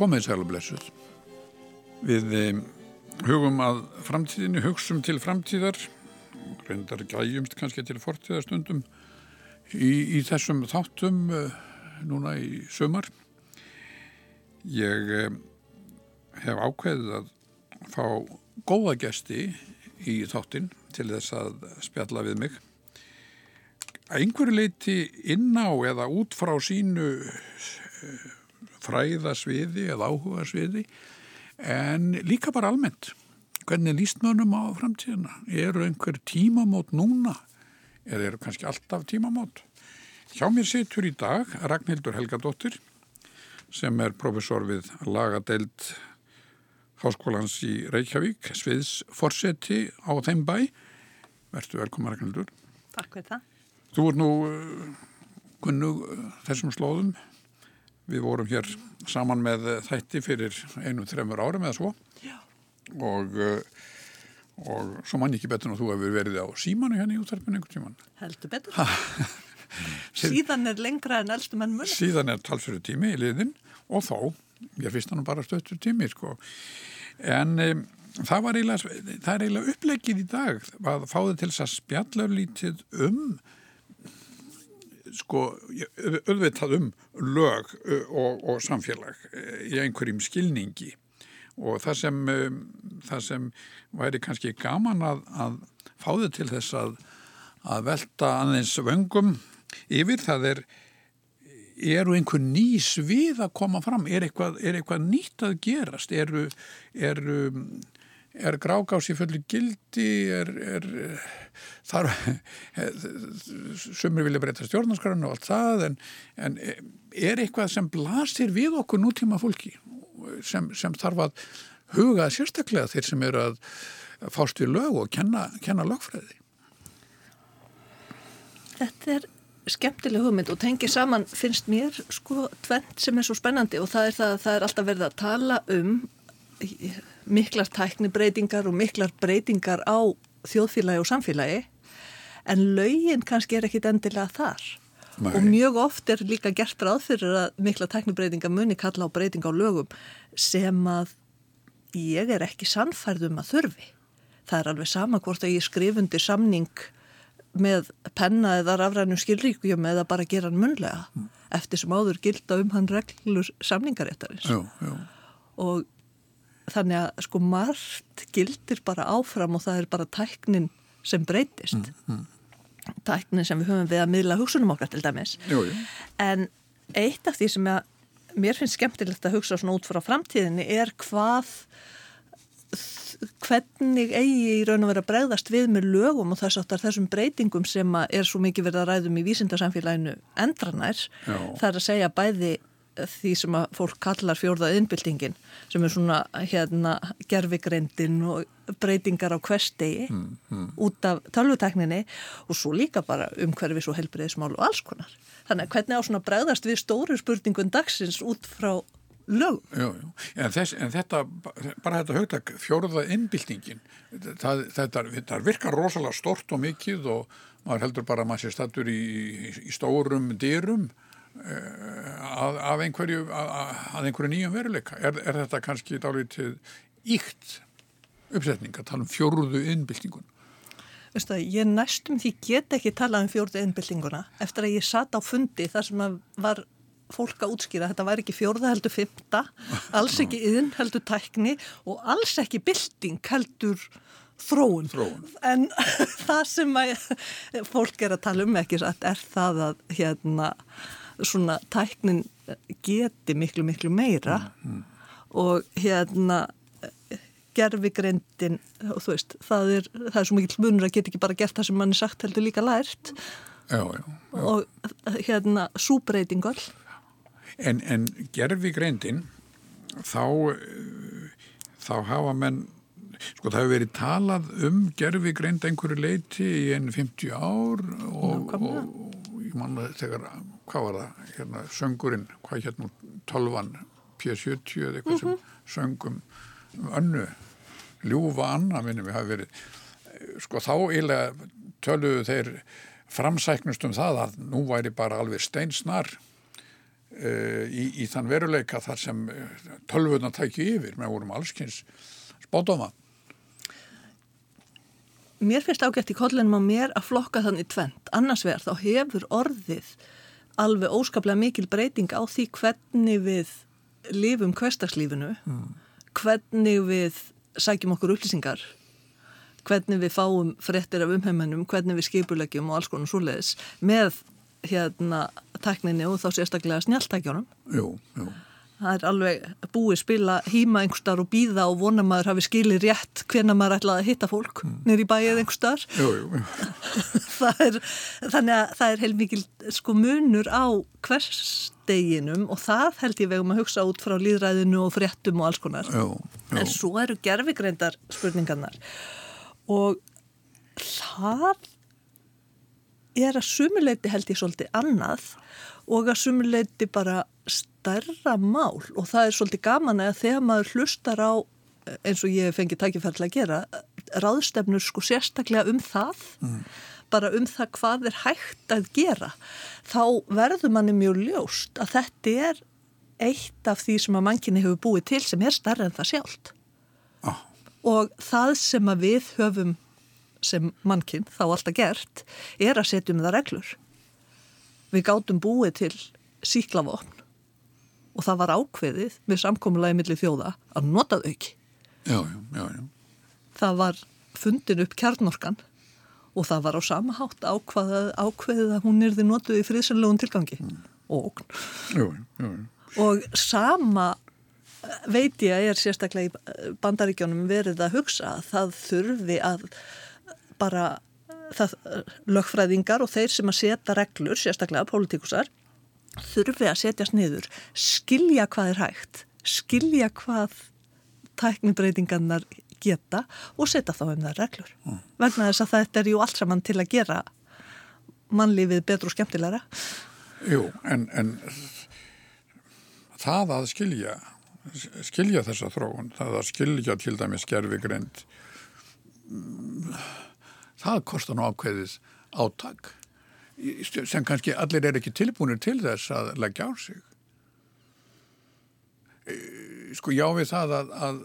komið sæl og blessuð. Við um, hugum að framtíðinu, hugsum til framtíðar, reyndar gæjumst kannski til fortíðastundum í, í þessum þáttum uh, núna í sömar. Ég um, hef ákveðið að fá góða gesti í þáttin til þess að spjalla við mig. Að einhverju leiti inná eða út frá sínu fræðasviði eða áhugasviði en líka bara almennt. Hvernig líst mönnum á framtíðina? Eru einhver tímamót núna? Eða eru kannski alltaf tímamót? Hjá mér situr í dag Ragnhildur Helgadóttir sem er profesor við lagadeild Háskólans í Reykjavík, sviðsforseti á þeim bæ. Vertu velkoma Ragnhildur. Takk fyrir það. Þú er nú uh, kunnug uh, þessum slóðum. Við vorum hér saman með þætti fyrir einu, þremur árum eða svo. Og, uh, og svo mann ekki betur en þú hefur verið á símanu hérna í útverfinu einhvern tíman. Heldur betur. Síðan er lengra en elstum en munum. Síðan er talsfyrir tími í liðin og þó, ég finnst hann bara stöttur tími sko. En um, það var eiginlega, það er eiginlega upplegið í dag að fá þið til þess að spjalla lítið um sko, auðvitað um lög og, og samfélag í einhverjum skilningi. Og það sem, það sem væri kannski gaman að, að fá þið til þess að, að velta aðeins vöngum yfir það er eru einhver nýs við að koma fram? Er eitthvað, er eitthvað nýtt að gerast? Eru, eru er grágási fulli gildi er, er þar sumir vilja breyta stjórnarskranu og allt það en, en er eitthvað sem blasir við okkur nútíma fólki sem, sem þarf að huga sérstaklega þeir sem eru að fást við lög og kenna, kenna lögfræði? Þetta er skemmtileg hugmynd og tengið saman finnst mér sko tvent sem er svo spennandi og það er það að það er alltaf verið að tala um miklar tæknibreitingar og miklar breytingar á þjóðfélagi og samfélagi en laugin kannski er ekkit endilega þar Nei. og mjög oft er líka gert ráð fyrir að mikla tæknibreitingar muni kalla á breyting á lögum sem að ég er ekki sannfærðum að þurfi. Það er alveg sama hvort að ég skrifundi samning með penna eða rafrænum skilríkjum eða bara gera hann munlega mm. eftir sem áður gilda um hann reglur samningaréttarins og þannig að sko margt gildir bara áfram og það er bara tæknin sem breytist mm, mm. tæknin sem við höfum við að miðla hugsunum okkar til dæmis jú, jú. en eitt af því sem að, mér finnst skemmtilegt að hugsa svona út frá framtíðinni er hvað hvernig eigi í raun og vera bregðast við með lögum og þess aftar þessum breytingum sem er svo mikið verið að ræðum í vísindarsamfélaginu endranær það er að segja bæði því sem að fólk kallar fjórða innbyltingin sem er svona hérna gerfigreindin og breytingar á hverstegi mm, mm. út af tölvutekninni og svo líka bara umhverfis og helbriðismál og alls konar. Þannig að hvernig á svona bregðast við stóru spurningun dagsins út frá lög. Jú, jú. En, þess, en þetta, bara þetta högtak fjórða innbyltingin, það, þetta, þetta virkar rosalega stort og mikið og maður heldur bara að maður sé stattur í, í, í stórum dyrum að, að einhverju að, að einhverju nýjum veruleika? Er, er þetta kannski dálítið íkt uppsetning að tala um fjóruðu innbyltingun að ég næstum því get ekki tala um fjóruðu innbyltinguna eftir að ég satt á fundi þar sem var fólk að útskýra þetta væri ekki fjórða heldur fymta alls ekki yðin heldur tækni og alls ekki bylting heldur þróun, þróun. en það sem fólk er að tala um ekki er það að hérna svona tæknin geti miklu miklu meira mm, mm. og hérna gerfigrindin og þú veist, það er, það er svo mikil munur að geta ekki bara gert það sem mann er sagt heldur líka lært já, já, já. og hérna súbreytingal En, en gerfigrindin þá þá hafa menn sko það hefur verið talað um gerfigrind einhverju leiti í enn 50 ár og, og, og ég manna þegar hvað var það, hérna, söngurinn, hvað hérna, tölvan, P70 eða eitthvað mm -hmm. sem söngum önnu, ljúfa anna minnum við hafi verið, sko þá eiginlega töluðu þeir framsæknust um það að nú væri bara alveg steinsnar uh, í, í þann veruleika þar sem tölvuna tækju yfir með vorum allskynns spátóma. Mér finnst ágætt í kollinum á mér að flokka þannig tvent. Annars vegar þá hefur orðið alveg óskaplega mikil breyting á því hvernig við lifum hverstagslífinu, mm. hvernig við sækjum okkur upplýsingar, hvernig við fáum frettir af umheimennum, hvernig við skipulegjum og alls konar svoleiðis með hérna tekninni og þá sérstaklega snjáltækjónum. Jú, jú. Það er alveg búið spila hýma einhverstar og býða og vona maður hafi skilið rétt hvena maður ætlaði að hitta fólk mm. nýri bæið einhverstar. Þannig að það er heilmikil sko munur á hversteginum og það held ég vegum að hugsa út frá líðræðinu og fréttum og alls konar. Jú, jú. En svo eru gerfigreindar spurningarnar og það er að sumuleiti held ég svolítið annað og að sumuleiti bara stærra mál og það er svolítið gaman að þegar maður hlustar á eins og ég fengi tækifærlega að gera ráðstefnur sko sérstaklega um það mm. bara um það hvað er hægt að gera þá verður manni mjög ljóst að þetta er eitt af því sem að mannkynni hefur búið til sem er starra en það sjálft oh. og það sem að við höfum sem mannkinn þá alltaf gert er að setja um það reglur við gátum búið til síklavopn og það var ákveðið með samkommulagi millir þjóða að nota þau ekki. Já, já, já. Það var fundin upp kjarnorkan og það var á sama hátt ákveðið, ákveðið að hún erði notuð í friðsynlögun tilgangi mm. og okn. Já, já, já. Og sama veit ég að er sérstaklega í bandaríkjónum verið að hugsa að það þurfi að bara það, lögfræðingar og þeir sem að setja reglur, sérstaklega pólitíkusar, þurfi að setjast niður, skilja hvað er hægt, skilja hvað tæknibreitingarnar geta og setja þá um það reglur. Mm. Vegna þess að þetta er ju allt saman til að gera mannlífið betur og skemmtilegra. Jú, en, en það að skilja, skilja þessa þróun, það að skilja til dæmis gerfigreind, það kostar nú ákveðis áttak sem kannski allir er ekki tilbúinir til þess að leggja á sig. E, sko já við það að, að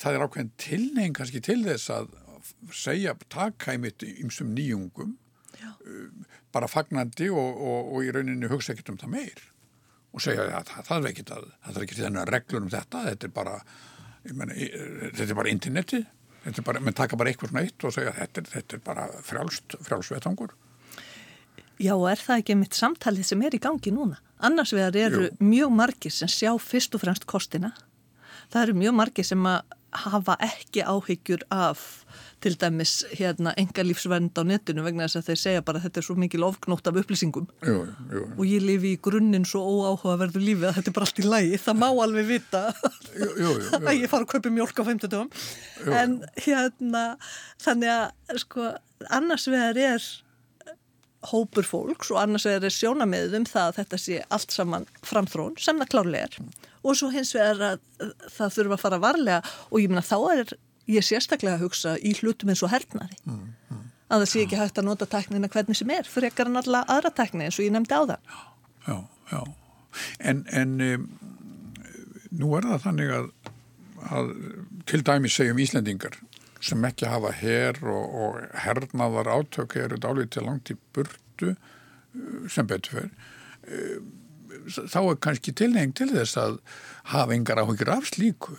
það er ákveðin tilnegin kannski til þess að segja taka í mitt ymsum nýjungum já. E, bara fagnandi og, og, og í rauninni hugsa ekkert um það meir og segja að það, það er ekkert að það er ekkert þennan reglur um þetta þetta er bara, meni, þetta er bara interneti, þetta er bara, menn taka bara eitthvað svona eitt og segja þetta, þetta er bara frjálst, frjálsvetangur Já, og er það ekki mitt samtalið sem er í gangi núna? Annars vegar eru Jú. mjög margir sem sjá fyrst og fremst kostina. Það eru mjög margir sem að hafa ekki áhyggjur af til dæmis hérna enga lífsvernd á netinu vegna þess að þeir segja bara að þetta er svo mikil ofknótt af upplýsingum. Jú, jú. og ég lifi í grunninn svo óáhugaverðu lífi að þetta er bara allt í lægi, það má alveg vita jú, að ég fara að kaupa mjölk á 50 dögum en hérna þannig að sko annars vegar er hópur fólks og annars er það sjónamiðum það að þetta sé allt saman framþrón sem það klárlega er. Og svo hins vegar að það þurfa að fara varlega. Og ég minna þá er ég sérstaklega að hugsa í hlutum eins og hernari mm, mm. að það sé ekki hægt að nota teknina hvernig sem er fyrir ekkar en alla aðra tekni eins og ég nefndi á það Já, já, en, en um, nú er það þannig að, að til dæmis segjum Íslendingar sem ekki hafa herr og, og hernaðar átök eru dálítið langt í burtu uh, sem betur fyrir uh, þá er kannski tilnefing til þess að hafa yngar áhengir af slíku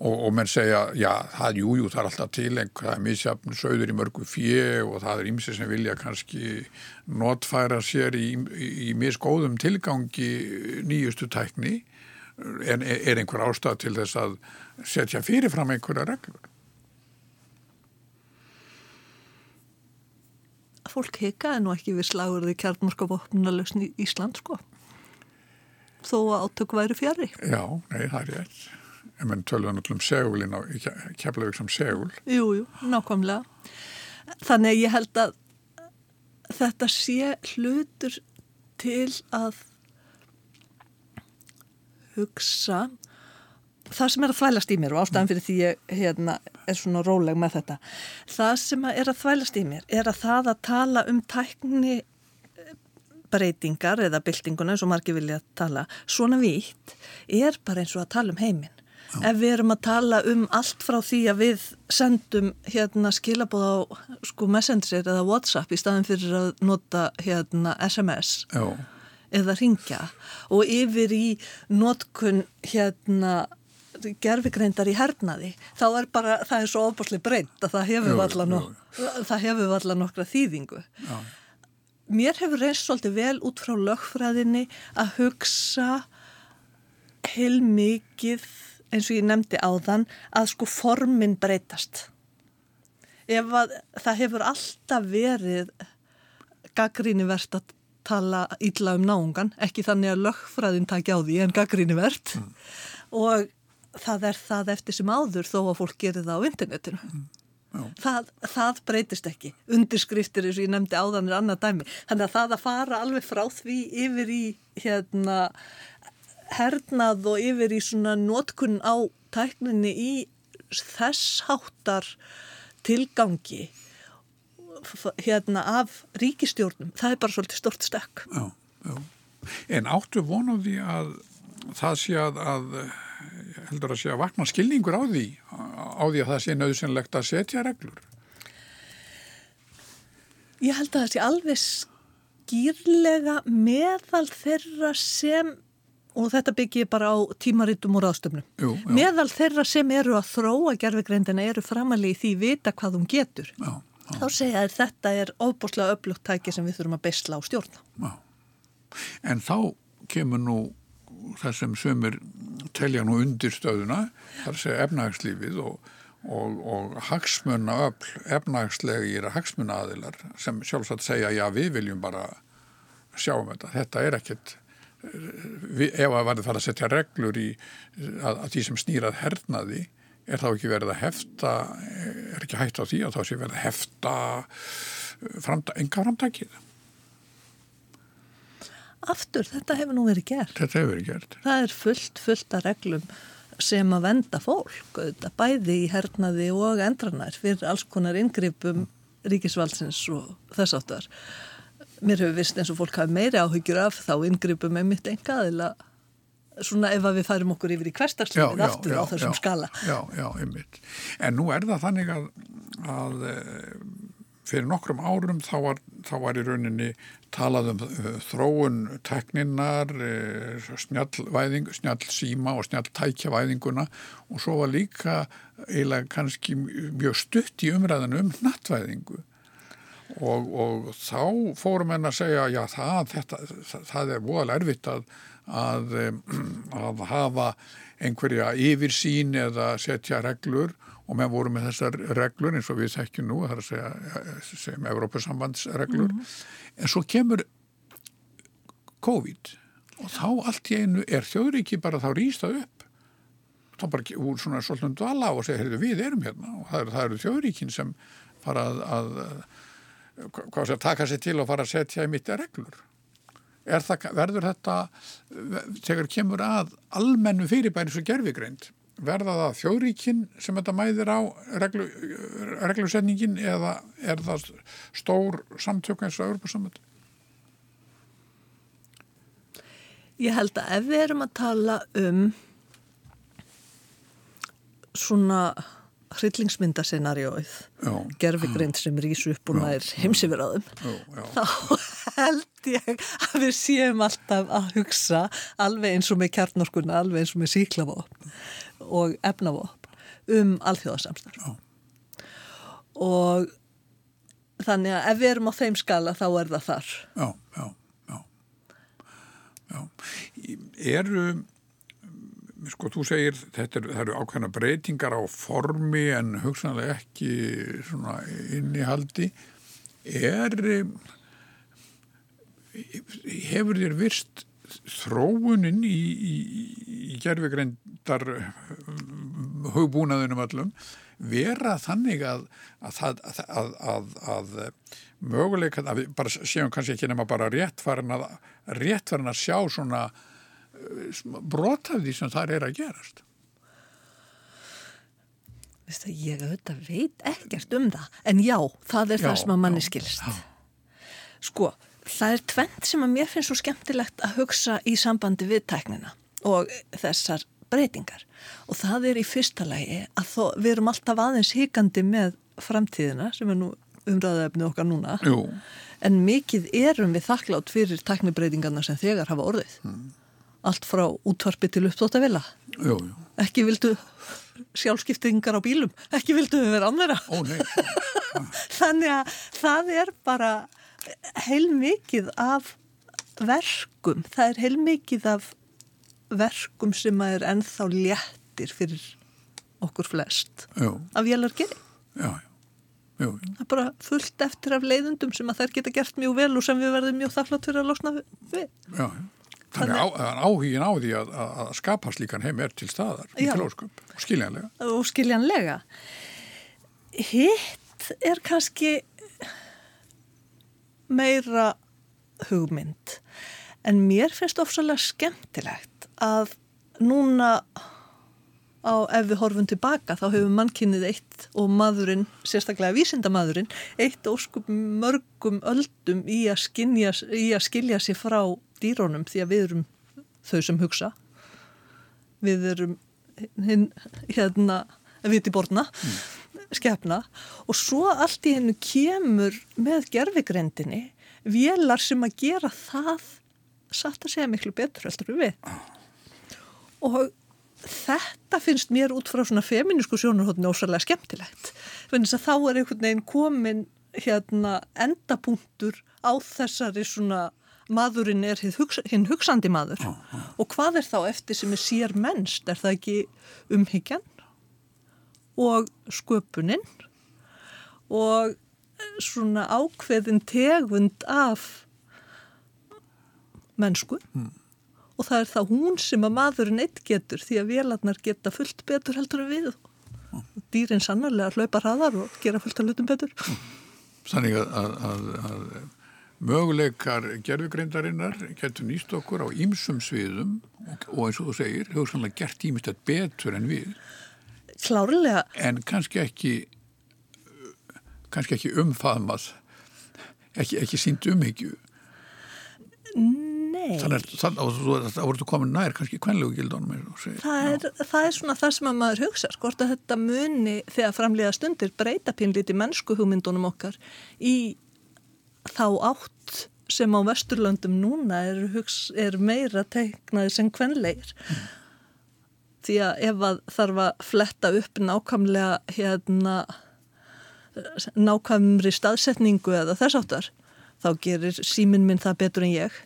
og, og menn segja já, það, jú, jú, það er alltaf tileng það er misjafn söður í mörgu fjö og það er ymsi sem vilja kannski notfæra sér í, í, í misgóðum tilgangi nýjustu tækni en er einhver ástæð til þess að setja fyrirfram einhverja reglur. Fólk hikaði nú ekki við slagurði kjarnmarkavopnunalösn í Ísland sko þó að átök væri fjari. Já, nei, það er ég en menn tölða náttúrulega um segulin á keflaug sem segul. Jú, jú, nákvæmlega. Þannig að ég held að þetta sé hlutur til að hugsa það sem er að þvælast í mér og ástæðan fyrir því ég hérna, er svona róleg með þetta það sem er að þvælast í mér er að það að tala um tækni breytingar eða byltinguna eins og margir vilja tala svona vítt er bara eins og að tala um heiminn. Ef við erum að tala um allt frá því að við sendum hérna skilabóð á sko messenger eða whatsapp í staðin fyrir að nota hérna SMS Já, eða ringja og yfir í notkun hérna gerfigreindar í hernaði þá er bara, það er svo ofbúrslega breynt að það hefur valla nok valla nokkra þýðingu. Já, mér hefur reynst svolítið vel út frá lögfræðinni að hugsa heilmikið eins og ég nefndi áðan að sko formin breytast. Ef að það hefur alltaf verið gaggríni verðt að tala illa um náungan, ekki þannig að lögfræðin taki á því en gaggríni verðt og það er það eftir sem áður þó að fólk gerir það á internetinu. Það, það breytist ekki. Undirskriftir eins og ég nefndi áðan er annað dæmi. Þannig að það að fara alveg frá því yfir í hérna, hernað og yfir í svona nótkunn á tækninni í þess háttar tilgangi hérna af ríkistjórnum. Það er bara svolítið stort stökk. já, já. En áttu vonu því að það sé að, að heldur að sé að vakna skilningur á því á því að það sé nöðsynlegt að setja reglur. Ég held að það sé alveg skýrlega meðal þeirra sem, og þetta byggi ég bara á tímaritum Jú, já. meðal þeirra sem eru að þróa gerfigreindina eru framalega í því vita hvað hún getur. Já, já, Þá segja að þetta er ofbúslega öflugt tæki sem við þurfum að beisla á stjórna. já. En þá kemur nú það sem sömur telja nú undir stöðuna, þar sé efnagslífið og, og, og hagsmunna öll, efnagslegir hagsmunna aðilar sem sjálfsagt segja já við viljum bara sjá um þetta. Þetta er ekkert, ef að verður fara að setja reglur í að, að því sem snýrað hernaði er þá ekki verið að hefta, er ekki hægt á því að þá sé verið að hefta framta, enga framtækið. Aftur, þetta hefur nú verið gert. Þetta hefur verið gert. Það er fullt, fullt af reglum sem að venda fólk, auðvitað, bæði í hernaði og endranær fyrir alls konar inngripum ríkisvaldsins og þess áttar. Mér hefur vist eins og fólk hafi meiri áhyggjur af þá inngripum með mitt engaðila svona ef að við færum okkur yfir í hverstarslefið aftur á þessum já, skala. Já, já, einmitt. En nú er það þannig að, að eh, fyrir nokkrum árum þá var, þá var í rauninni talað um eh, þróun tekninnar, snjallvæðing, snjallsíma og snjalltækjavæðinguna og svo var líka eiginlega kannski mjög stutt í umræðinu um nattvæðingu. Og, og þá fórum henn að segja já það, þetta, það, það er voðalega erfitt að, að, að hafa einhverja yfirsýn eða setja reglur. Og menn voru með þessar reglur eins og við þekkjum nú, það er að segja sem Evrópusambandsreglur. En svo kemur COVID. Og þá allt í einu er þjóðríki bara þá rýsta upp. Þá bara úr svona svolítið dvala og segja, við erum hérna. Og það eru, það eru þjóðríkin sem fara að, að hvað sé, taka sér til og fara að setja í mitt reglur. Það, verður þetta, þegar kemur að almennu fyrirbæri svo gerfigreind, verða það þjóðríkin sem þetta mæðir á reglu, reglusetningin eða er það stór samtök eins og Európa-samönd? Ég held að ef við erum að tala um svona hryllingsmyndascenarjóið gerfigreind sem rýsu upp og nær heimsifiraðum þá held ég að við séum alltaf að hugsa alveg eins og með kjarnorkunna, alveg eins og með síklavóp og efnavóp um alþjóðasamstarf. Og þannig að ef við erum á þeim skala þá er það þar. Já, já, já. Já, eru sko þú segir þetta er, eru ákveðna breytingar á formi en hugsanlega ekki svona innihaldi. Er hefur þér virst þróunin í, í, í gerfigreindar hugbúnaðunum allum vera þannig að að, að, að, að, við bara séum kannski ekki nema bara réttfærin að réttfærin að sjá svona brot af því sem það er að gerast. Vist að ég auðvitað veit ekkert um það, en já, það er já, það sem að manni skilst. Já. Sko, Það er tvent sem að mér finnst svo skemmtilegt að hugsa í sambandi við tæknina og þessar breytingar og það er í fyrsta lægi að þó, við erum alltaf aðeins híkandi með framtíðina sem er nú umræðaefni okkar núna Jú, en mikið erum við þakklátt fyrir tæknibreitingarna sem þegar hafa orðið allt frá útvarpi til jú. ekki vildu sjálfskiptingar á bílum? Ekki vildu við vera nei, þannig að það er bara heilmikið af verkum. Það er heilmikið af verkum sem að er ennþá léttir fyrir okkur flest. Af já, já. Jú, jú. það er bara fullt eftir af leiðundum sem að þær geta gert mjög vel og sem við verðum mjög þakklátt fyrir að losna við. Já, já. Þannig að á, áhugin á því að, að skapa slíkan heim er til staðar í Já. klósköp og skiljanlega. og skiljanlega hitt er kannski meira hugmynd en mér finnst ofsalega skemmtilegt að núna á ef við horfum tilbaka þá hefur mannkynnið eitt og maðurinn, sérstaklega vísindamadurinn, eitt óskup mörgum öldum í að, skynja, í að skilja sér frá dýrónum því að við erum þau sem hugsa. Við erum hinn, hérna, viti borna, skefna og svo allt í hennu kemur með gerfigrendinni vélar sem að gera það satt að segja miklu betur heldur við. Og þetta finnst mér út frá svona feminísku sjónarhóttinu ósarlega skemmtilegt. Þannig að þá er einhvern veginn komin hérna endapunktur á þessari svona maðurinn er hinn hugsa, hinn hugsandi maður. Og hvað er þá eftir sem er sér mennst? Er það ekki umhyggjan? Og sköpunin? Og svona ákveðin tegund af mennsku? Og það er það hún sem að maðurinn eitt getur því að vélarnar geta fullt betur heldur en við. Og dýrin sannarlega hlaupa hraðar og gera fullt að lutum betur. Þannig að, að, að, að möguleikar gerfugreindarinnar getur nýst okkur á ýmsum sviðum og, eins og þú segir, hefur sannlega gert ýmist betur en við. Klárlega. En kannski ekki kannski ekki umfaðmað ekki, ekki sínt umhyggju. Nei. Þannig að það voru komin nær kannski kvenlegu segir. það er, það er svona það sem að maður hugsa skort að þetta muni þegar framlega stundir breyta pínlíti mennsku hugmyndunum okkar í þá átt sem á vesturlöndum núna er, hugs, er meira teiknaði sem kvenleir því að ef að þarf að fletta upp nákvæmlega hérna nákvæmri staðsetningu eða þess áttar þá gerir síminn minn það betur en ég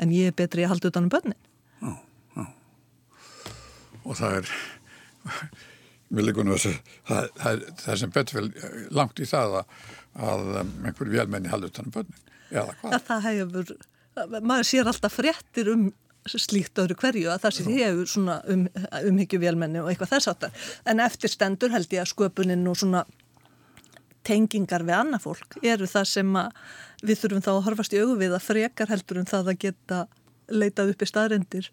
en ég er betri að halda utan um börnin. Og það er það, það, það, sem betur vel langt í það að, að um, einhverju vélmenni haldi utan um börnin eða hvað? Að það hefur, maður sér alltaf fréttir um slíkt öðru hverju að það sé hefur svona um, umhyggju vélmenni og eitthvað þess áttar en eftir stendur held ég að sköpunin og svona tengingar við annað fólk eru það sem að við þurfum þá að horfast í augu við að frekar heldur um það að geta leitað upp í staðrendir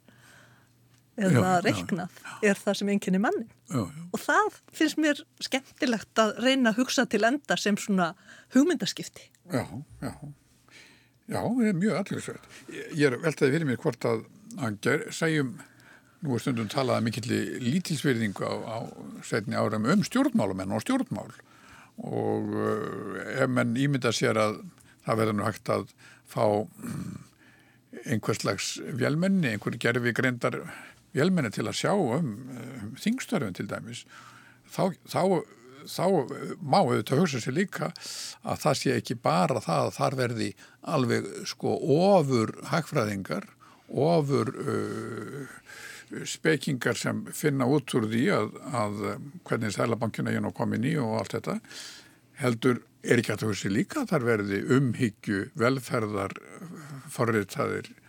eða Já, já, reiknað er það sem einnkynni mannin já, já. og það finnst mér skemmtilegt að reyna að hugsa til enda sem svona hugmyndaskipti Já, já. Já, það er mjög allirisveit. Ég er veltaði fyrir mér hvort að, að segjum, nú er stundum talað mikill lítilsverðingu á, á setni áram um stjórnmálamenn og stjórnmál og uh, ef menn ímynda sér að það verður nú hægt að fá um, einhvers slags vélmenni, einhver gerfi greindar vélmenni til að sjá um, um þingstörfum til dæmis, þá, þá þá má auðvitað hugsa sér líka að það sé ekki bara það að þar verði alveg sko ofur hagfræðingar, ofur uh, spekingar sem finna út úr því að, að hvernig sælabankina ég nú komin í og allt þetta heldur er ekki að það hugsa líka að þar verði umhyggju, velferðar, forritaðir eh,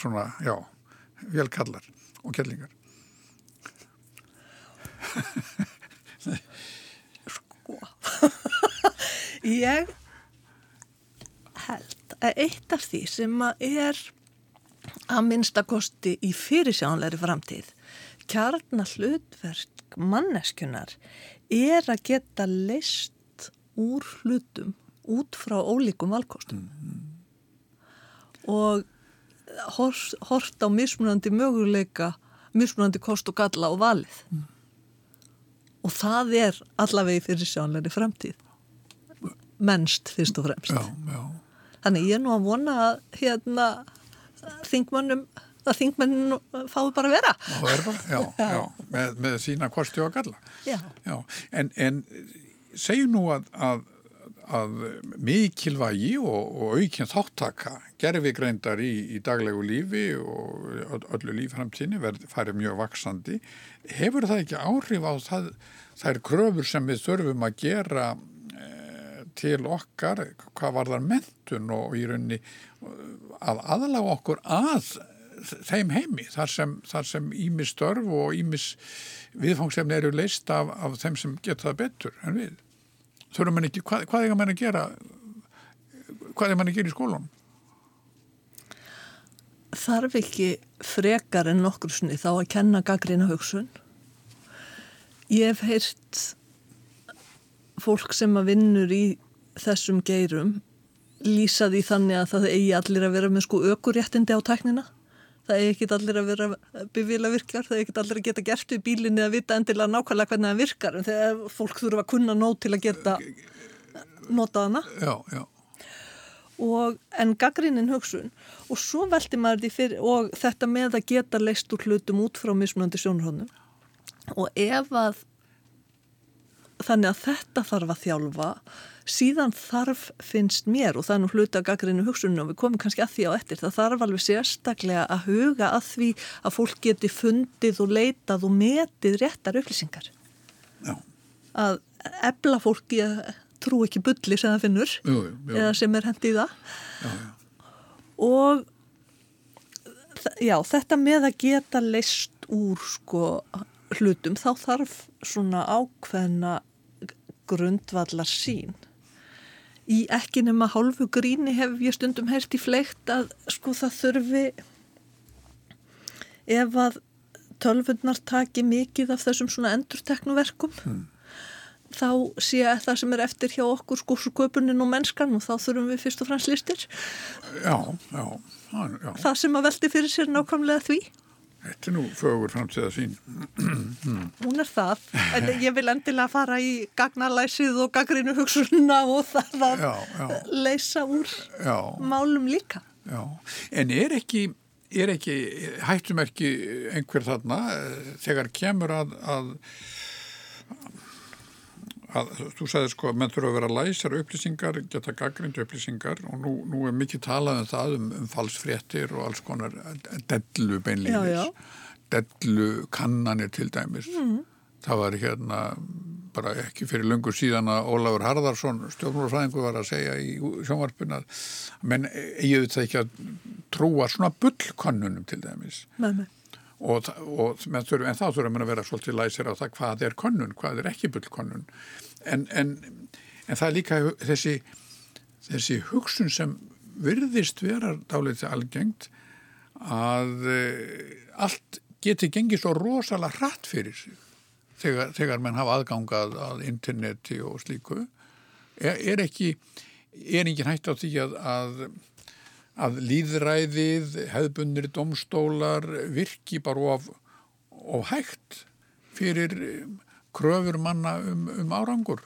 svona, já, velkallar og kellingar. sko. Ég held að eitt af því sem að er að minnstakosti í fyrirsjánleiri framtíð kjarnar hlutverk manneskunar er að geta leist úr hlutum út frá ólíkum valkostum og hort, hort á mismunandi möguleika, mismunandi kost og galla og valið. Og það er allavegi fyrir sjánleiri framtíð. Mennst fyrst og fremst. Já, já. Þannig ég er nú að vona að hérna þingmannum að þingmennin fái bara að vera. Er bara, já, já, með, með sína kosti og galla. Já. Já, en, en segjum nú að, að, að mikilvægi og, og aukinn þáttaka gerfi greindar í, í daglegu lífi og öll- öllu líframtíni farið mjög vaksandi. Hefur það ekki áhrif á það, þær kröfur sem við þurfum að gera eh, til okkar, hvað var þar mentun og í rauninni eh, að aðlaga okkur að þeim heimi, þar sem, sem ímis störf og ímis viðfangsefni eru leist af, af þeim sem geta það betur en við. Þurfum mann ekki, hvað, hvað er mann að gera hvað er mann að gera í skólanum? Þarf ekki frekar en nokkur snið þá að kenna gaggrina hugsun. Ég hef heyrt fólk sem að vinnur í þessum geirum lýsa því þannig að það eigi allir að vera með sko ökuréttindi á tæknina. Það eigi ekki allir að vera bifila virkar, það eigi ekki allir að geta gert við bílinni að vita endilega nákvæmlega hvernig það virkar. En þegar fólk þurfa að kunna nót til að geta notað hana. Já, já, og, en gaggrinin hugsun. Og svo velti maður því fyrir og þetta með að geta leist úr hlutum út frá mismunandi sjónurhóðnum og ef að þannig að þetta þarf að þjálfa síðan þarf finnst mér og það er nú hluta gaggrinu hugsunum og við komum kannski að því á eftir það þarf alveg sérstaklega að huga að því að fólk geti fundið og leitað og metið réttar upplýsingar já, að ebla fólki að trú ekki bulli sem það finnur jú, jú, jú. eða sem er hendi í það já, já. og já, þetta með að geta leist úr sko hlutum þá þarf svona ákveðna grundvallar sín í ekki nema hálfu gríni hef ég stundum heyrt í fleikt að sko það þurfi ef að tölfunnar taki mikið af þessum svona endurteknuverkum þá sé að það sem er eftir hjá okkur sko sköpunin og mennskan og þá þurfum við fyrst og fremst listir. Já, já, það- já. það sem að velti fyrir sér nákvæmlega því Þetta er nú fögur framtíða sín. hún er það, en ég vil endilega fara í gagnalæsið og gaggrinu hugsunna og það að Já, já. leysa úr Já, málum líka já. En er ekki, er ekki hættum ekki einhver þarna eh, þegar kemur að, að, að þú sagði sko að menn þurfa að vera læsar upplýsingar, geta gaggrindu upplýsingar og nú, nú er mikið talað um það um, um falsfréttir og alls konar dellu já. Dellu kannanir til dæmis. Það var hérna bara ekki fyrir löngu síðan að Ólafur Harðarsson, stjórnmálafræðingur, var að segja í sjónvarpun að menn eigi þetta ekki að trúa svona bullkonnunum til dæmis með mig. og, og þurfum, en þá þurfum menn að vera svolítið læsir á það hvað er konnun, hvað er ekki bullkonnun en, en, en það er líka þessi, þessi hugsun sem virðist vera dálítið algengt að e, allt geti gengið svo rosalega hratt fyrir sig þegar, þegar menn hafa aðgangað að interneti og slíku. Er, er ekki er engin hægt á því að, að að líðræðið, hefðbundir domstólar virki bara of, of hægt fyrir eh, kröfur manna um, um árangur.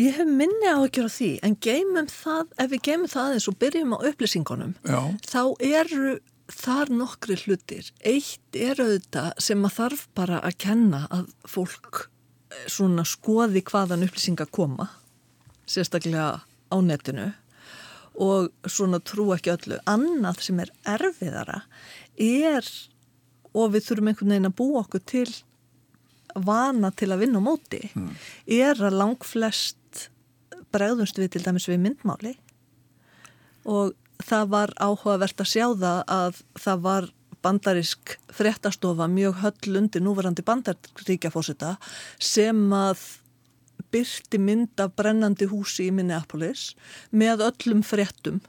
Ég hef minni á að gera því, en geymum það, ef við geymum það aðeins og byrjum á upplýsingunum, Já, þá eru þar nokkri hlutir. Eitt er auðvitað sem að þarf bara að kenna að fólk eh, svona skoði hvaðan upplýsingar koma, sérstaklega á netinu og svona trú ekki öllu. Annað sem er erfiðara er, og við þurfum einhvern veginn að búa okkur til vana til að vinna á móti, er að langflest bregðumst við til dæmis við myndmáli. Og það var áhugavert að sjá það að það var bandarisk fréttastofa mjög höll undir núverandi bandaríkjafósita sem að byrti mynd af brennandi húsi í Minneapolis með öllum fréttum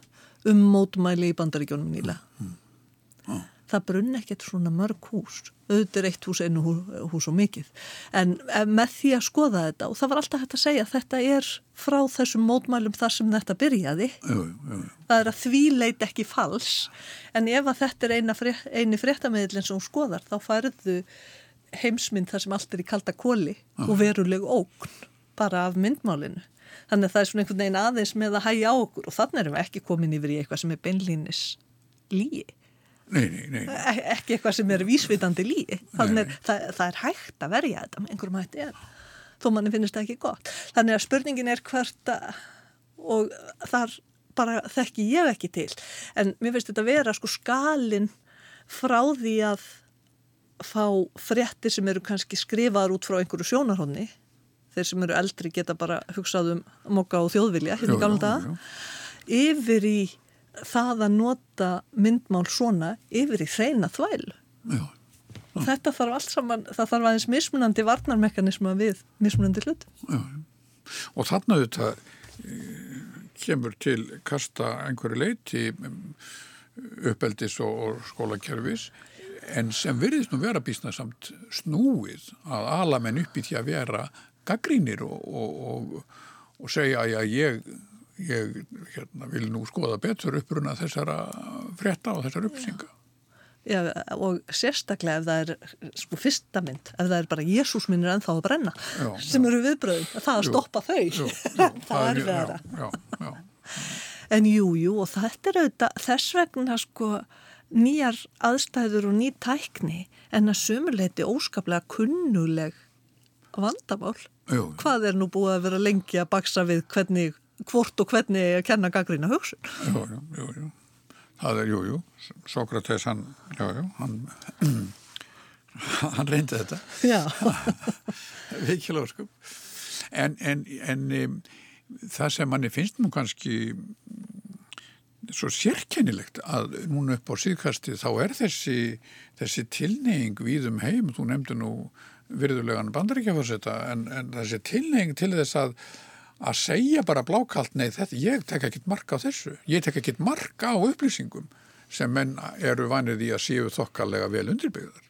um mótmæli í bandaríkjónum nýla. Það brunn ekkert svona mörg hús. Auðvitað er eitt hús einu hú, hús og mikið. En með því að skoða þetta og það var alltaf hægt að segja að þetta er frá þessum mótmælum þar sem þetta byrjaði. Jú, jú, jú. það er að því leit ekki fals. En ef að þetta er frétt, eini fréttamiðlinn sem skoðar þá færðu heimsmynd þar sem allt er í kalda kóli og veruleg ógn bara af myndmálinu. Þannig að það er svona einhvern veginn aðeins með að hægja á okkur og þannig erum við ekki komin yfir í eitthvað sem er beinlínis líi Nei, nei, nei. E ekki eitthvað sem er vísvitandi líi þannig að það, það er hægt að verja þetta með einhverjum hætti er. Þó manni finnst það ekki gott. Þannig að spurningin er hvert að og þar bara þekki ég ekki til. En mér finnst þetta vera sko skalin frá því að fá fréttir sem eru kannski skrifaður út frá einhverju sjónarhónni þeir sem eru eldri geta bara hugsað um mokka og þjóðvilja hérna gamla daga. yfir í það að nota myndmál svona yfir í hreina þvæl Já. og þetta þarf allt saman það þarf aðeins mismunandi varnarmekanisma við mismunandi hlut Já. og þarna þetta kemur til kasta einhverju leiti uppeldis og, og skólakerfis en sem virðist nú vera bísnasamt snúið að alamenn upp í því að vera gaggrínir og, og, og segja að ég, ég hérna, vil nú skoða betur uppruna þessara frétta og þessara uppsinga. Já, og sérstaklega ef það er sko fyrsta mynd, ef það er bara Jésús minn er ennþá að brenna, já, sem eru viðbröðum það að stoppa þau. jú, jú, það er vera já, en jújú jú, og þetta er auðvitað þess vegna sko nýjar aðstæður og ný tækni en að sumurleiti óskaplega kunnuleg vandamál. Jú. hvað er nú búið að vera lengi að baksa við hvernig, hvort og hvernig að kenna gaggrina hugsun. Jú, jú, jú, jú. Það er, jú, jú, Sókrates hann, jú, jú, hann hann reyndi þetta. Já. Vikilega sko. En, en, en það sem manni finnst nú kannski svo sérkennilegt að núna upp á síðkasti þá er þessi, þessi tilneying við um heim, þú nefndi nú virðulegan bandaríkjafarsetta en, en þessi tilneying til þess að að segja bara blákalt nei þetta, ég tek ekki marka á þessu. Ég tek ekki marka á upplýsingum sem menn eru vanið í að séu þokkalega vel undirbyggðar.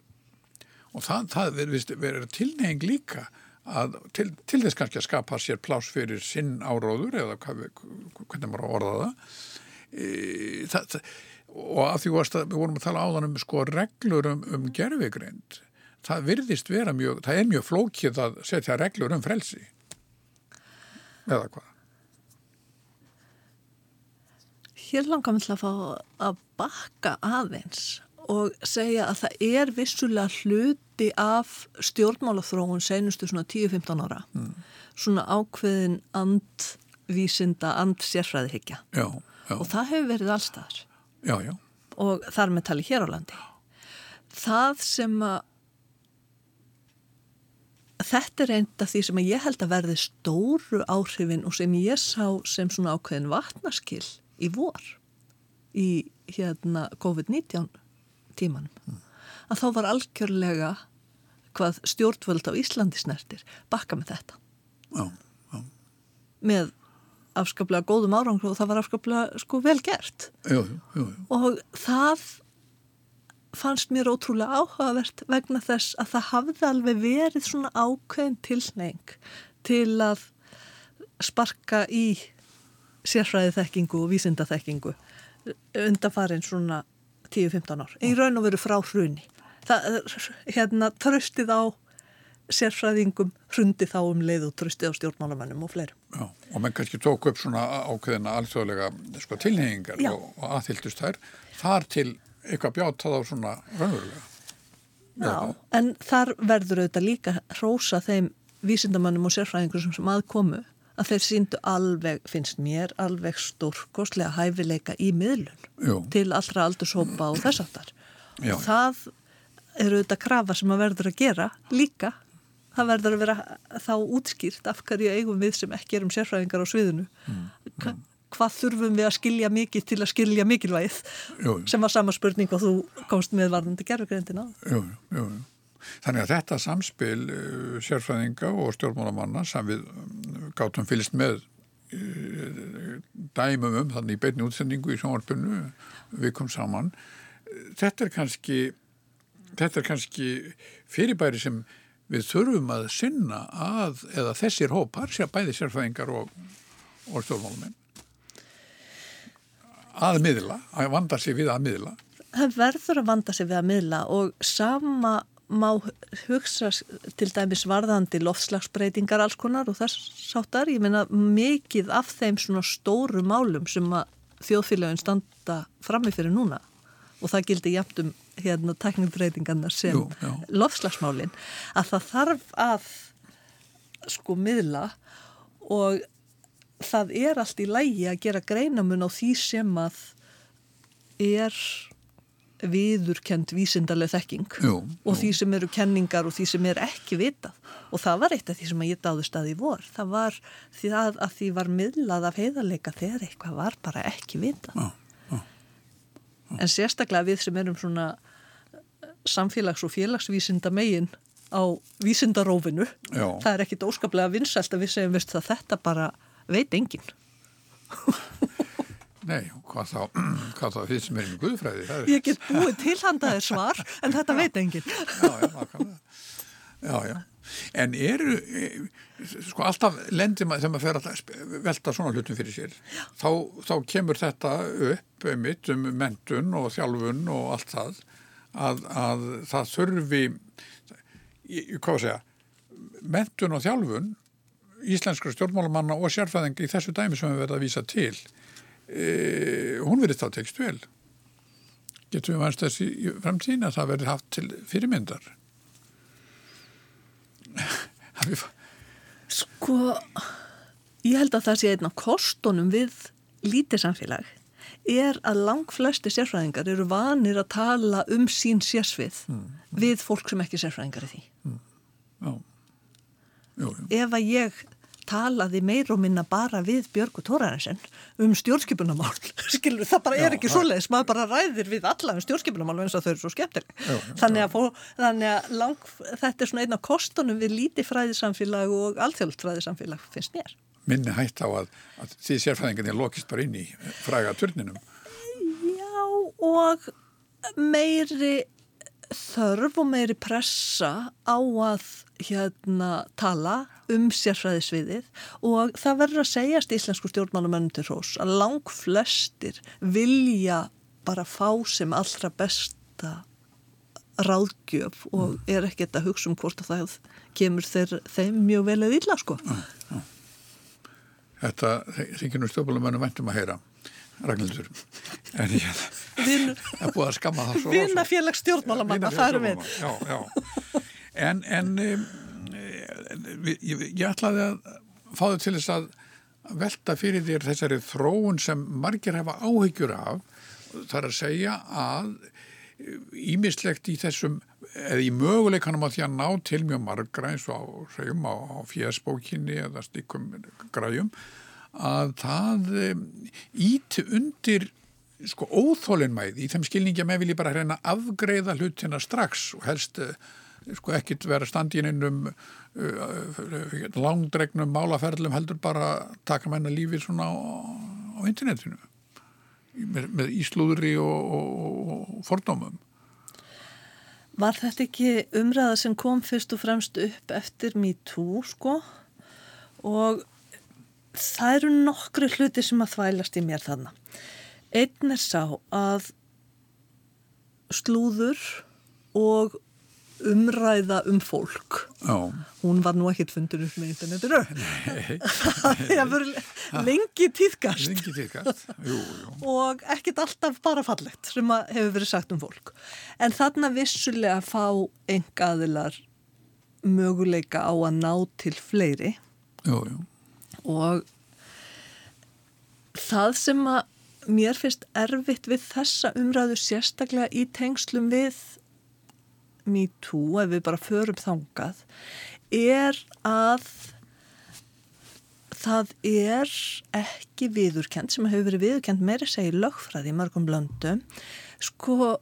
Og það, það verður ver, tilneying líka að til, til þess kannski að skapa sér plás fyrir sinn áróður eða hvað, hvernig maður orða það. E, það, og að því að við vorum að tala áðan um sko reglur um, um gerfigreind það virðist vera mjög, það er mjög flókið að setja reglur um frelsi eða hvað? Hér langar við til að fá að bakka aðeins og segja að það er vissulega hluti af stjórnmálaþróun senustu svona 10-15 ára. Mm. svona ákveðin andvísinda, andsérfræðihyggja. Og það hefur verið allstaðar já, já. og þar með tali hér á landi. Það sem að þetta er einn af því sem ég held að verði stóru áhrifin og sem ég sá sem svona ákveðin vatnaskill í vor í hérna COVID-19 tímanum mm. að þá var algjörlega hvað stjórnvöld á Íslandi snertir bakka með þetta já, já. með afskaplega góðum árangur og það var afskaplega sko vel gert jú. og það fannst mér ótrúlega áhugavert vegna þess að það hafði alveg verið svona ákveðin tilneng til að sparka í sérfræði þekkingu og vísinda þekkingu undanfarin svona 10-15 ár. Í raun og veru frá hruni. Það, hérna, tröstið á sérfræðingum hrundi þá um leið og tröstið á stjórnmálamennum og fleirum. Já, og menn kannski tók upp svona ákveðina alþjóðlega sko, tilhengingar og, og aðhyldust þær þar til eitthvað bjátað á svona raunverulega. Já, en þar verður auðvitað líka hrósa þeim vísindamannum og sérfræðingur sem aðkomu að þeir síndu alveg, finnst mér, alveg stórkostlega hæfileika í miðlun Jú. til allra aldurshópa og þess aftar. Og það eru auðvitað krafa sem að verður að gera líka. Það verður að vera þá útskýrt af hverju eigum við sem ekki erum sérfræðingar á sviðinu. Mm. Hva, hvað þurfum við að skilja mikið til að skilja mikilvægið jú, jú. sem var sama spurning og þú komst með varðandi gerfugrindina. Jú. Þannig að þetta samspil uh, sérfræðinga og stjórnmálamanna sem við um, gátum fylgst með uh, dæmum um þannig í beitni útsendingu í sjónvarpinu við komum saman þetta er kannski þetta er kannski fyrirbæri sem við þurfum að sinna að, eða þessir hópar, sér bæði sérfæðingar og, og stjórnmálumenn að miðla, að vanda sig við að miðla. Það verður að vanda sig við að miðla og sama má hugsa til dæmis varðandi loftslagsbreytingar alls konar og þess sáttar, ég meina mikið af þeim svona stóru málum sem að þjóðfélagin standa frammi fyrir núna og það gildi jæmt um hérna teknikbreytingarna sem jú, loftslagsmálin að það þarf að sko miðla og það er allt í lægi að gera greinamun á því sem að er viðurkend vísindarlega þekking jú, og því sem eru kenningar og því sem er ekki vitað. Og það var eitt af því sem að ég dáðu staði í vor. Það var því að, að því var miðlað af heiðarleika þegar eitthvað var bara ekki vitað. Já, já, já. en sérstaklega við sem erum svona samfélags- og félagsvísinda megin á vísindarófinu. Það er ekkit óskaplega vinsælt að við segjum veist, að þetta bara veit enginn Nei, hvað þá, hvað þá því sem er í guðfræði? Ég get búið tilhandaði svar, en þetta veit enginn. Já, já, nákvæmlega. Já, já. En eru, sko alltaf lendir maður þegar maður fer að velta svona hlutum fyrir sér, þá, þá kemur þetta upp mitt um mentun og þjálfun og allt það, að, að það þurfi, hvað að segja, mentun og þjálfun, íslenskra stjórnmálumanna og sérfæðingi í þessu dæmi sem við verðum að vísa til, Eh, hún verið þá tekst vel getur við vannst þess í framtíðin að það verið haft til fyrirmyndar Sko ég held að það sé einn af kostunum við lítið samfélag er að lang flesti sérfræðingar eru vanir að tala um sín sérsvið mm. við fólk sem ekki sérfræðingar er því mm. Já jú, jú. Ef að ég talaði meir og minna bara við Björgu Tórarensen um stjórnskipunamál skilur það bara já, er ekki svoleiðis maður bara ræðir við alla um stjórnskipunamál eins og þau eru svo skemmtileg. Þannig að, fó, þannig að lang, þetta er svona eina kostunum við líti fræðisamfélag og alþjóðfræðisamfélag finnst mér. Minni hægt á að, að því sérfræðingarnir lokist bara inn í fræga turninum Já og meiri þörf og meiri pressa á að hérna tala um sérfræðisviðið og það verður að segjast íslensku stjórnmálumennum til hrós að lang flestir vilja bara fá sem allra besta ráðgjöf og mm. er ekkert að hugsa um hvort að það kemur þeir, þeim mjög vel eða illa sko. Þetta þykir nú stjórnmálumennum væntum að heyra. Ragnhildur en ég hef búið að skamma það svo Vinna félags stjórnmálamanna, það eru við. já, já. En, en um, ég, ég ætlaði að fá þau til þess að velta fyrir þér þessari þróun sem margir hefa áhyggjur af. Þar að segja að ímislegt í þessum eða í möguleikanum á því að ná til mjög margra eins og á, á, fjösbókinni eða stíkum græjum að það íti undir sko óþólinnmæði í þeim skilningi að með vilji bara hreina afgreða hlutina strax og helst sko ekkit vera standininn um uh, langdregnum málaferðlum heldur bara taka menna lífi svona á, á internetinu. Með, með íslúðri og, og, og fordómum. Var þetta ekki umræða sem kom fyrst og fremst upp eftir MeToo sko? Og það eru nokkru hluti sem að þvælast í mér þarna. Einn er sá að slúður og umræða um fólk. Já. hún var nú ekkert fundur upp með internetinu. Það hefur lengi tíðkast, lengi jú. og ekkert alltaf bara fallegt sem hefur verið sagt um fólk. En þarna vissulega fá engaðilar möguleika á að ná til fleiri. Jú, jú og það sem að mér finnst erfitt við þessa umræðu sérstaklega í tengslum við me too, ef við bara förum þangað, er að það er ekki viðurkend sem hefur verið viðurkend meira segi lögfræði í mörgum löndum sko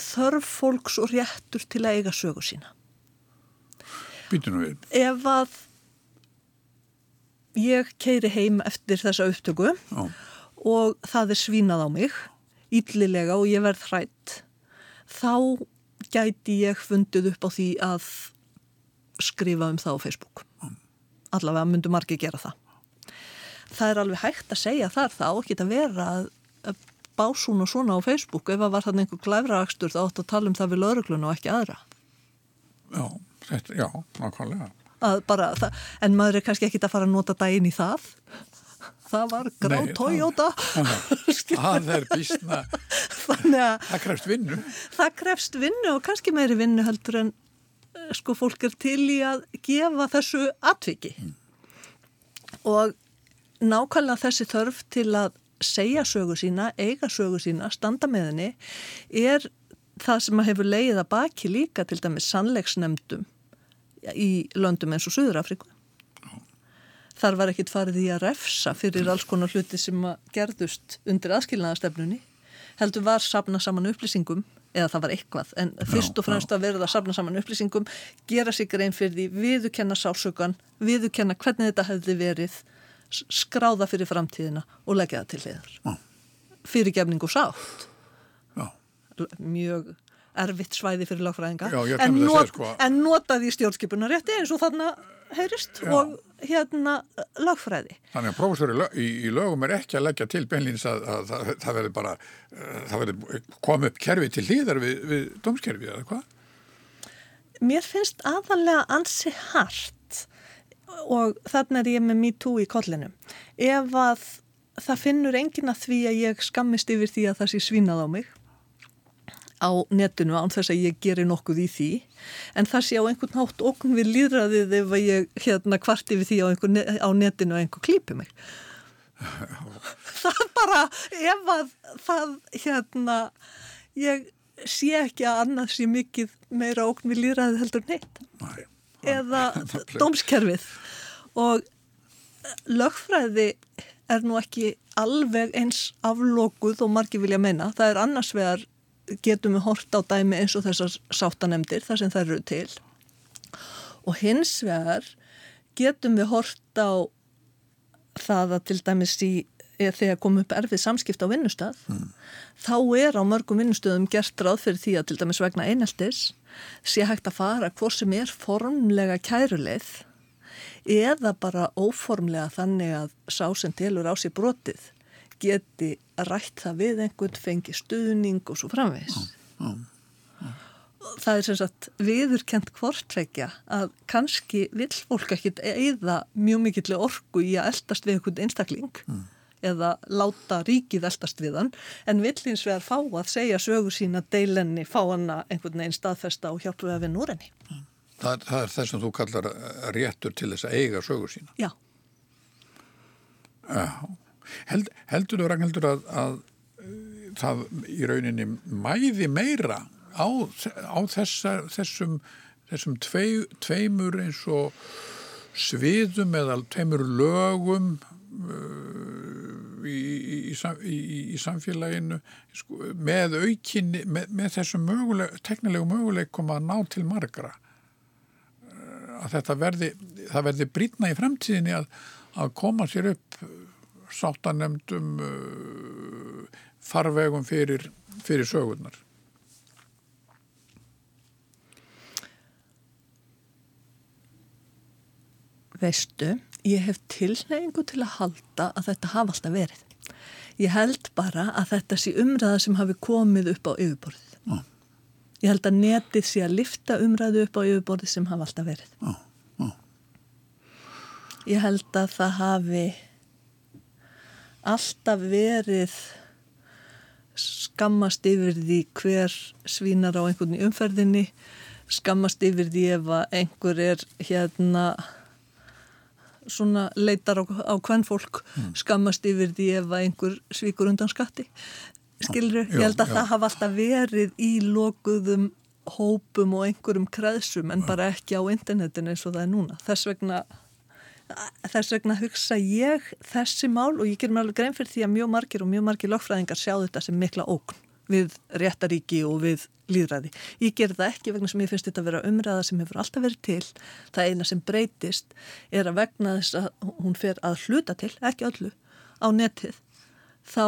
þörf fólks og réttur til að eiga sögur sína. Býtu nú við. Ef að ég keiri heim eftir þessa upptöku Já. og það er svínað á mig yllilega og ég verð hrætt þá gæti ég fundið upp á því að skrifa um það á Facebook. Allavega myndu margi gera það. Það er alveg hægt að segja þar þá, ekki að vera að básún og svona á Facebook ef það var þannig einhver glæfraakstur þá átt að tala um það við lauruglun og ekki aðra. Já, þetta, já, nákvæmlega. Bara, en maður er kannski ekki að fara að nota daginn í það. Það var grá Toyota. Það er bísna það krefst vinnu. Það krefst vinnu og kannski meiri vinnu heldur en eh, sko fólk er til í að gefa þessu atviki. Mm. og nákvæmlega þessi þörf til að segja sögu sína, eiga sögu sína standa með henni er það sem að hefur leiðið að baki líka til dæmis sannleiksnemdum í löndum eins og Suðurafriku þar var ekkit farið í að refsa fyrir alls konar hluti sem gerðust undir aðskilnaðastefnunni heldur var sapna saman upplýsingum eða það var eitthvað, en fyrst og fremst að verða að sapna saman upplýsingum, gera sig grein fyrir því, viðukenna sásökan viðukenna hvernig þetta hefði verið skráða fyrir framtíðina og leggja það til hliðar. Fyrirgefning og sátt. Já. mjög erfitt svæði fyrir lagfræðinga en, not, sko. en notaði stjórnskipunarétti eins og þarna heyrist Já. og hérna lagfræði. Þannig að prófessori í, í lögum er ekki að leggja til beinlýns að, að, að það, það verður bara uh, það verður komið upp kerfi til hlýðar við, við domskerfi eða hvað? Mér finnst aðalega ansi hart og þannig er ég með me too í kollinu. Ef að það finnur engin að því að ég skammist yfir því að það sé svínað á mig á netinu án þess að ég gerir nokkuð í því. En það sé á einhvern hátt okkur við líðræðið ef ég hérna kvarti við því á, einhver, á netinu og einhver klípi mig. Það bara ef að það hérna ég sé ekki að annað sé mikið meira okkur við líðræðið heldur neitt Nei, eða dómskerfið. Og lögfræði er nú ekki alveg eins aflókuð og margi vilja meina. Það er annars vegar getum við hort á dæmi eins og þessar sáttanemdir þar sem það eru til og hins vegar getum við hort á það að til dæmis í þegar kom upp erfið samskipt á vinnustad mm. þá er á mörgum vinnustöðum gert ráð fyrir því að til dæmis vegna eineltis sé hægt að fara hvort sem er formlega kæruleið eða bara óformlega þannig að sá sem tilur á sér brotið geti rætt það við einhvern, fengi stuðning og svo framvegs. Það er sem sagt viðurkent hvortvekja að kannski vill fólk ekkit eða mjög mikill orgu í að eldast við einhvern einstakling mm. eða láta ríkið eldast við hann en vill eins vegar fá að segja sögur sína deilenni, fá hana einhvern veginn staðfesta og hjálpa við að vinna úr henni. Það, það er þess að þú kallar réttur til þess að eiga sögur sína? Já. Já. Held, heldur þú Ragnhildur að, að það í rauninni mæði meira á, á þessa, þessum, þessum tvei, tveimur eins og sviðum eða tveimur lögum uh, í, í, í, í samfélaginu sko, með aukinni, með, með þessum möguleg, teknilegu möguleikum að ná til margra? Uh, að þetta verði, það verði brýtna í fremtíðinni að, að koma sér upp sáttanemdum uh, farvegum fyrir, fyrir sögurnar. Veistu, ég hef tilneyingu til að halda að þetta hafa alltaf verið. Ég held bara að þetta sé umræða sem hafi komið upp á yfirborðið. Ah. Ég held að netið sé að lifta umræðu upp á yfirborðið sem hafa alltaf verið. Ah. Ah. Ég held að það hafi alltaf verið skammast yfir því hver svínar á einhvern umferðinni skammast yfir því ef að einhver er hérna svona leitar á, á hvern fólk mm. skammast yfir því ef að einhver svíkur undan skatti skilur, já, ég held að já. það hafa alltaf verið í lokuðum hópum og einhverjum kreðsum en bara ekki á internetin eins og það er núna þess vegna þess vegna hugsa ég þessi mál og ég ger mér alveg grein fyrir því að mjög margir og mjög margir lögfræðingar sjá þetta sem mikla ókn við réttaríki og við líðræði. Ég ger það ekki vegna sem ég finnst þetta að vera umræða sem hefur alltaf verið til. Það eina sem breytist er að vegna þess að hún fer að hluta til, ekki öllu, á netið. Þá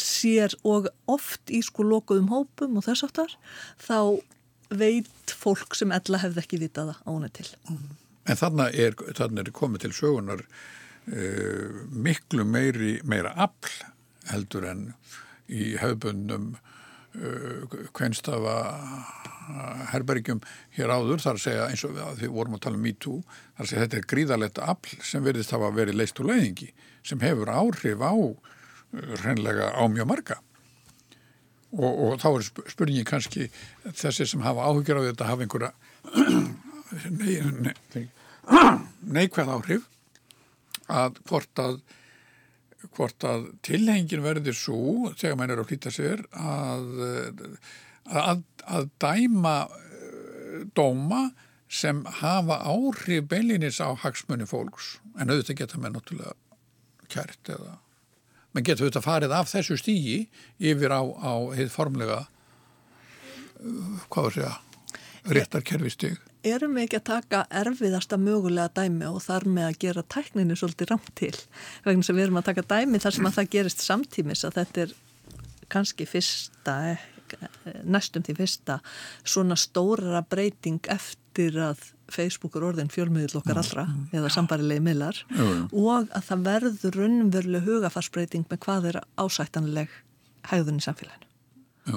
sér og oft í sko lokuðum hópum og þess aftar þá veit fólk sem ella hefði ekki vitaða ána til. En þannig er, þannig er komið til sögunar uh, miklu meiri, meira afl heldur en í hefðbundum uh, kvenstafa herbergjum hér áður. Þar segja eins og við vorum að tala um MeToo þar segja þetta er gríðalegt afl sem verðist hafa verið leist úr leiðingi sem hefur áhrif á hreinlega á mjög marga. Og, og þá er spurningi kannski þessi sem hafa áhugjur á þetta hafa einhverja neikvæð áhrif að hvort að hvort að tilhengin verður svo þegar mann er að hlýta sér að, að, að dæma eh, dóma sem hafa áhrif beilinis á hagsmunni fólks. En auðvitað geta með náttúrulega kært eða menn geta auðvitað farið af þessu stígi yfir á, á heið formlega uh, hvað var það að segja réttarkerfi stíg erum við ekki að taka erfiðasta mögulega dæmi og þar með að gera tækninu svolítið ramt til vegna sem við erum að taka dæmi þar sem að það gerist samtímis að þetta er kannski fyrsta næstum því fyrsta svona stóra breyting eftir að Facebook er orðin fjölmiðil okkar allra mm, mm. eða sambarilegi millar og að það verður raunveruleg hugafarsbreyting með hvað er ásættanleg hægðun í samfélaginu.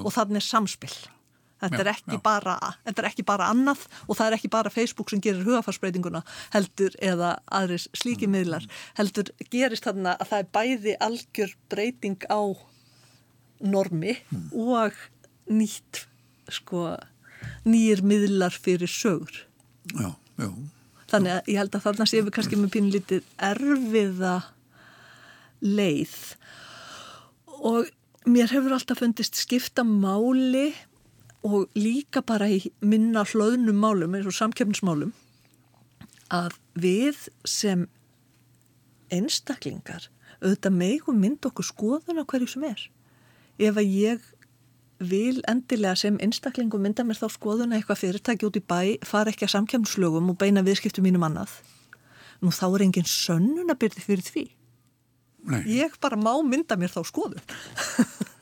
Og þannig er samspill Þetta er, já, já. Bara, þetta er ekki bara annað og það er ekki bara Facebook sem gerir hugafarsbreytinguna heldur eða aðris slíki miðlar heldur gerist þarna að það er bæði algjör breyting á normi mm. og nýtt sko nýjir miðlar fyrir sögur. Já, já. Þannig að ég held að þarna séum við kannski með pínlítið erfiða leið og mér hefur alltaf fundist skipta máli og líka bara í minna hlöðnum málum eins og samkjöfnsmálum að við sem einstaklingar auðvitað megum mynd okkur skoðun á hverju sem er. Ef að ég vil endilega sem einstaklingu mynda mér þá skoðun að eitthvað fyrirtæki út í bæ fara ekki að samkjöfnslögum og beina viðskiptum mínum annað, nú þá er engin sönnun að byrja fyrir því. Nei. Ég bara má mynda mér þá skoðun.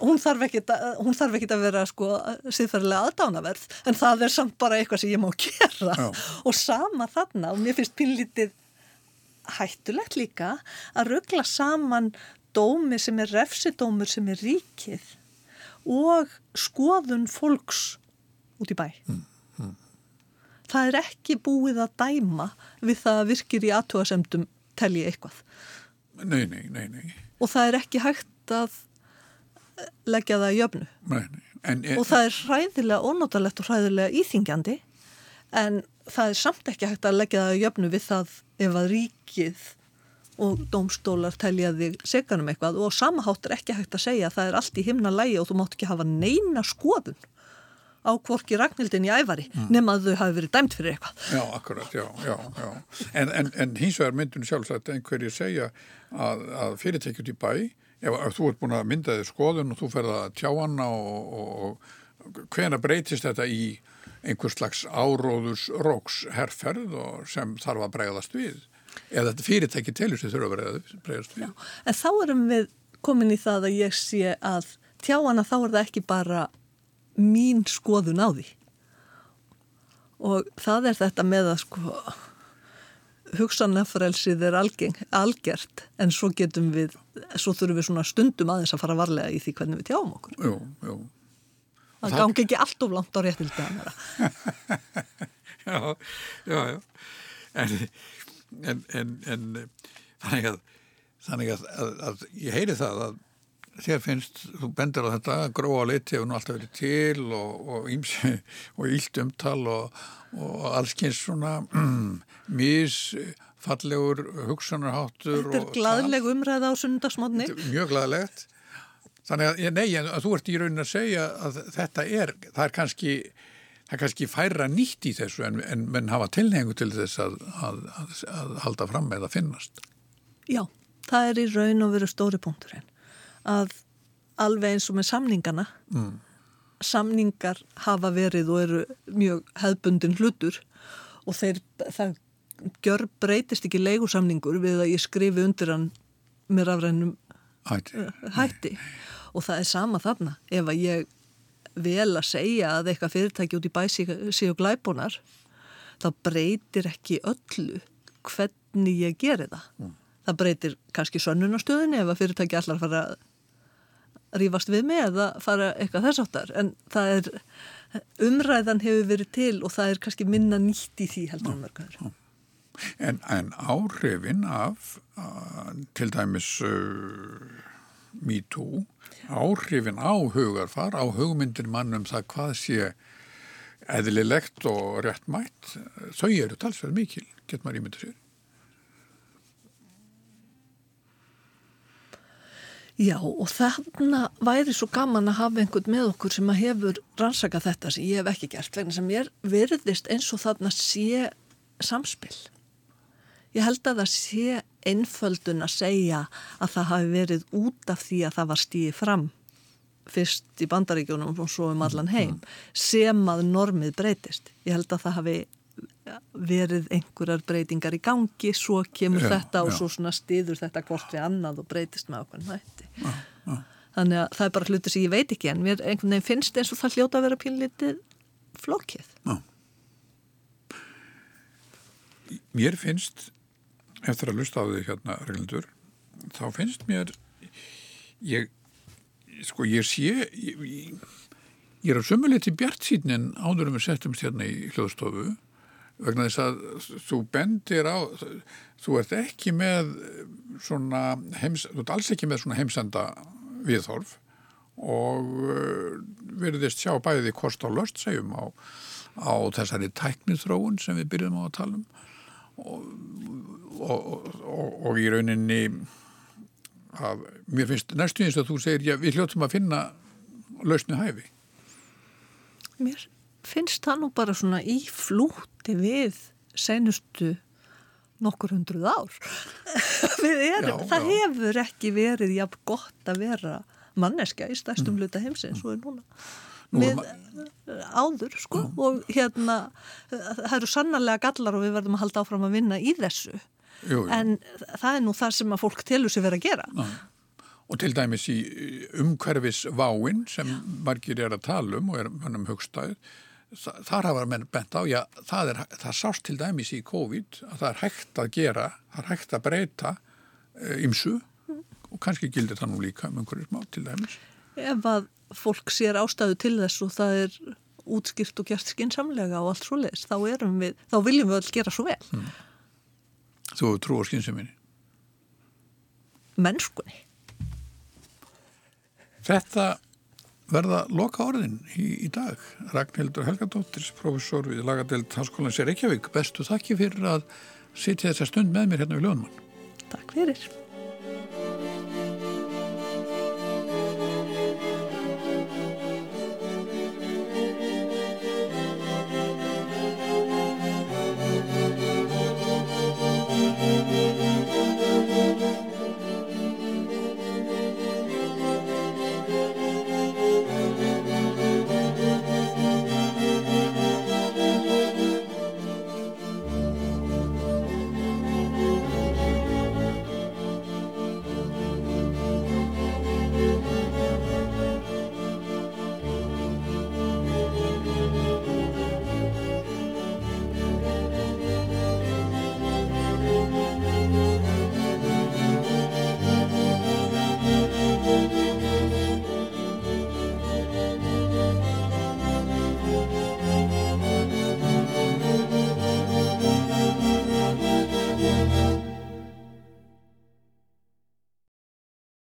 hún þarf ekki að vera sko síðferðilega aðdánaverð en það er samt bara eitthvað sem ég má gera Já. og sama þarna og mér finnst pinlítið hættulegt líka að ruggla saman dómi sem er refsidómur sem er ríkið og skoðun fólks út í bæ mm, mm. það er ekki búið að dæma við það að virkir í aðtúasemdum telji eitthvað nei, nei, nei, nei og það er ekki hægt að leggja það í en, og það er hræðilega ónótalegt og hræðilega íþingjandi en það er samt ekki hægt að leggja það í jöfnu við það ef að ríkið og dómstólar telja þig seganum eitthvað og samahátt er ekki hægt að segja að það er allt í himna lægi og þú mátt ekki hafa neina skoðun á kvorki Ragnhildin í ævari mm. nema að þau hafi verið dæmt fyrir eitthvað. Já, akkurat, já, já, já. En, en, en hins vegar myndun sjálfsagt einhverjir segja að, að fyrirtekjut í bæ ef, ef þú ert búin að mynda þig skoðun og þú ferða að tjá hana og, og, og hvena breytist þetta í einhvers slags áróðurs róks herrferð sem þarf að bregðast við eða þetta fyrirtæki telur sem þurfa að bregðast við. Já, en þá erum við komin í það að ég sé að tjá hana þá er það ekki bara mín skoðun á því og það er þetta með að sko hugsanafrelsið er algeng, algjert en svo getum við, svo þurfum við svona stundum aðeins að fara varlega í því hvernig við tjáum okkur. Jú, jú. Það, það gangi ekki allt of langt á réttildi að vera. já, já, já. En, en, en, en þannig að, þannig að, að, að ég heyri það að þér finnst, þú bendir á þetta gróa liti hefur nú alltaf verið til og, og, og ílt umtal og, og allskynns svona mm, misfallegur hugsanarháttur Þetta er gladleg umræða á sundagsmótni Mjög gladlegt Þannig að, nei, að þú ert í raunin að segja að þetta er, það er kannski það er kannski færa nýtt í þessu en, en menn hafa tilhengu til þess að, að, að halda fram með að finnast. Já, það er í raun og veru stóri punkturinn að alveg eins og með samningana mm. samningar hafa verið og eru mjög hefbundin hlutur og þeir, það gjör breytist ekki leigusamningur við að ég skrifi undir hann með rafrænum hætti. hætti og það er sama þarna ef að ég vel að segja að eitthvað fyrirtæki út í bæsi séu glæbunar þá breytir ekki öllu hvernig ég gerir það mm. það breytir kannski sönnunastöðinni ef að fyrirtæki allar fara að rífast við með eða fara eitthvað þess áttar en það er umræðan hefur verið til og það er kannski minna nýtt í því heldur um mörgur En, en áhrifin af uh, til dæmis uh, MeToo, áhrifin á hugarfar, á hugmyndir mannum það hvað sé eðlilegt og réttmætt, þau eru talsverð mikil, getur maður ímyndið sér. Já og þarna væri svo gaman að hafa einhvern með okkur sem að hefur rannsakað þetta sem ég hef ekki gert vegna sem ég verðist eins og þarna sé samspil. Ég held að það sé einföldun að segja að það hafi verið út af því að það var stíði fram fyrst í bandaríkjónum og svo um allan heim sem að normið breytist. Ég held að það hafi verið einhverjar breytingar í gangi svo kemur já, þetta og já. svo svona stiður þetta hvort við annað og breytist með okkur nætti þannig að það er bara hluti sem ég veit ekki en mér einhvern veginn finnst eins og það hljóta að vera pínlítið flókið já. Mér finnst eftir að lusta á því hérna reglundur þá finnst mér ég sko ég sé ég, ég, ég er á sömulegt í bjart síðnin áður um að setjumst hérna í hljóðstofu vegna þess að þú bendir á þú ert ekki með svona heims, þú ert alls ekki með svona heimsenda viðhorf og uh, verðist sjá bæði kost á löst segjum á, á þessari tæknithróun sem við byrjum á að tala um. Og, og, og, og í rauninni að mér finnst næstu eins að þú segir já við hljóttum að finna lausni hæfi. Mér finnst það nú bara svona í flúti við senustu nokkur hundruð ár erum, já, það já. hefur ekki verið jafn gott að vera manneska í stærstum mm. hluta heimsins og er núna Nú, með áður sko já. og hérna það eru sannarlega gallar og við verðum að halda áfram að vinna í þessu jú, jú. en það er nú það sem að fólk telur sér verið að gera og til dæmis í umhverfis váin sem margir er að tala um og er hann um hugstæð þar hafa menn bent á, já, það, er, það sást til dæmis í COVID að það er hægt að gera, það er hægt að breyta ymsu eh, mm. og kannski gildir það nú líka um einhverjum smá til dæmis. Ef að fólk sér ástæðu til þess og það er útskýrt og gert skinsamlega og allt svo leiðis, þá þá viljum við öll gera svo vel. Mm. Þú trú á skinsaminni? Mennskunni. Þetta verða loka orðin í, í dag. Ragnhildur Helgadóttir, professor við lagadelt Hanskólands í Reykjavík, bestu þakki fyrir að sitja þessa stund með mér hérna við Ljóðmann. Takk fyrir.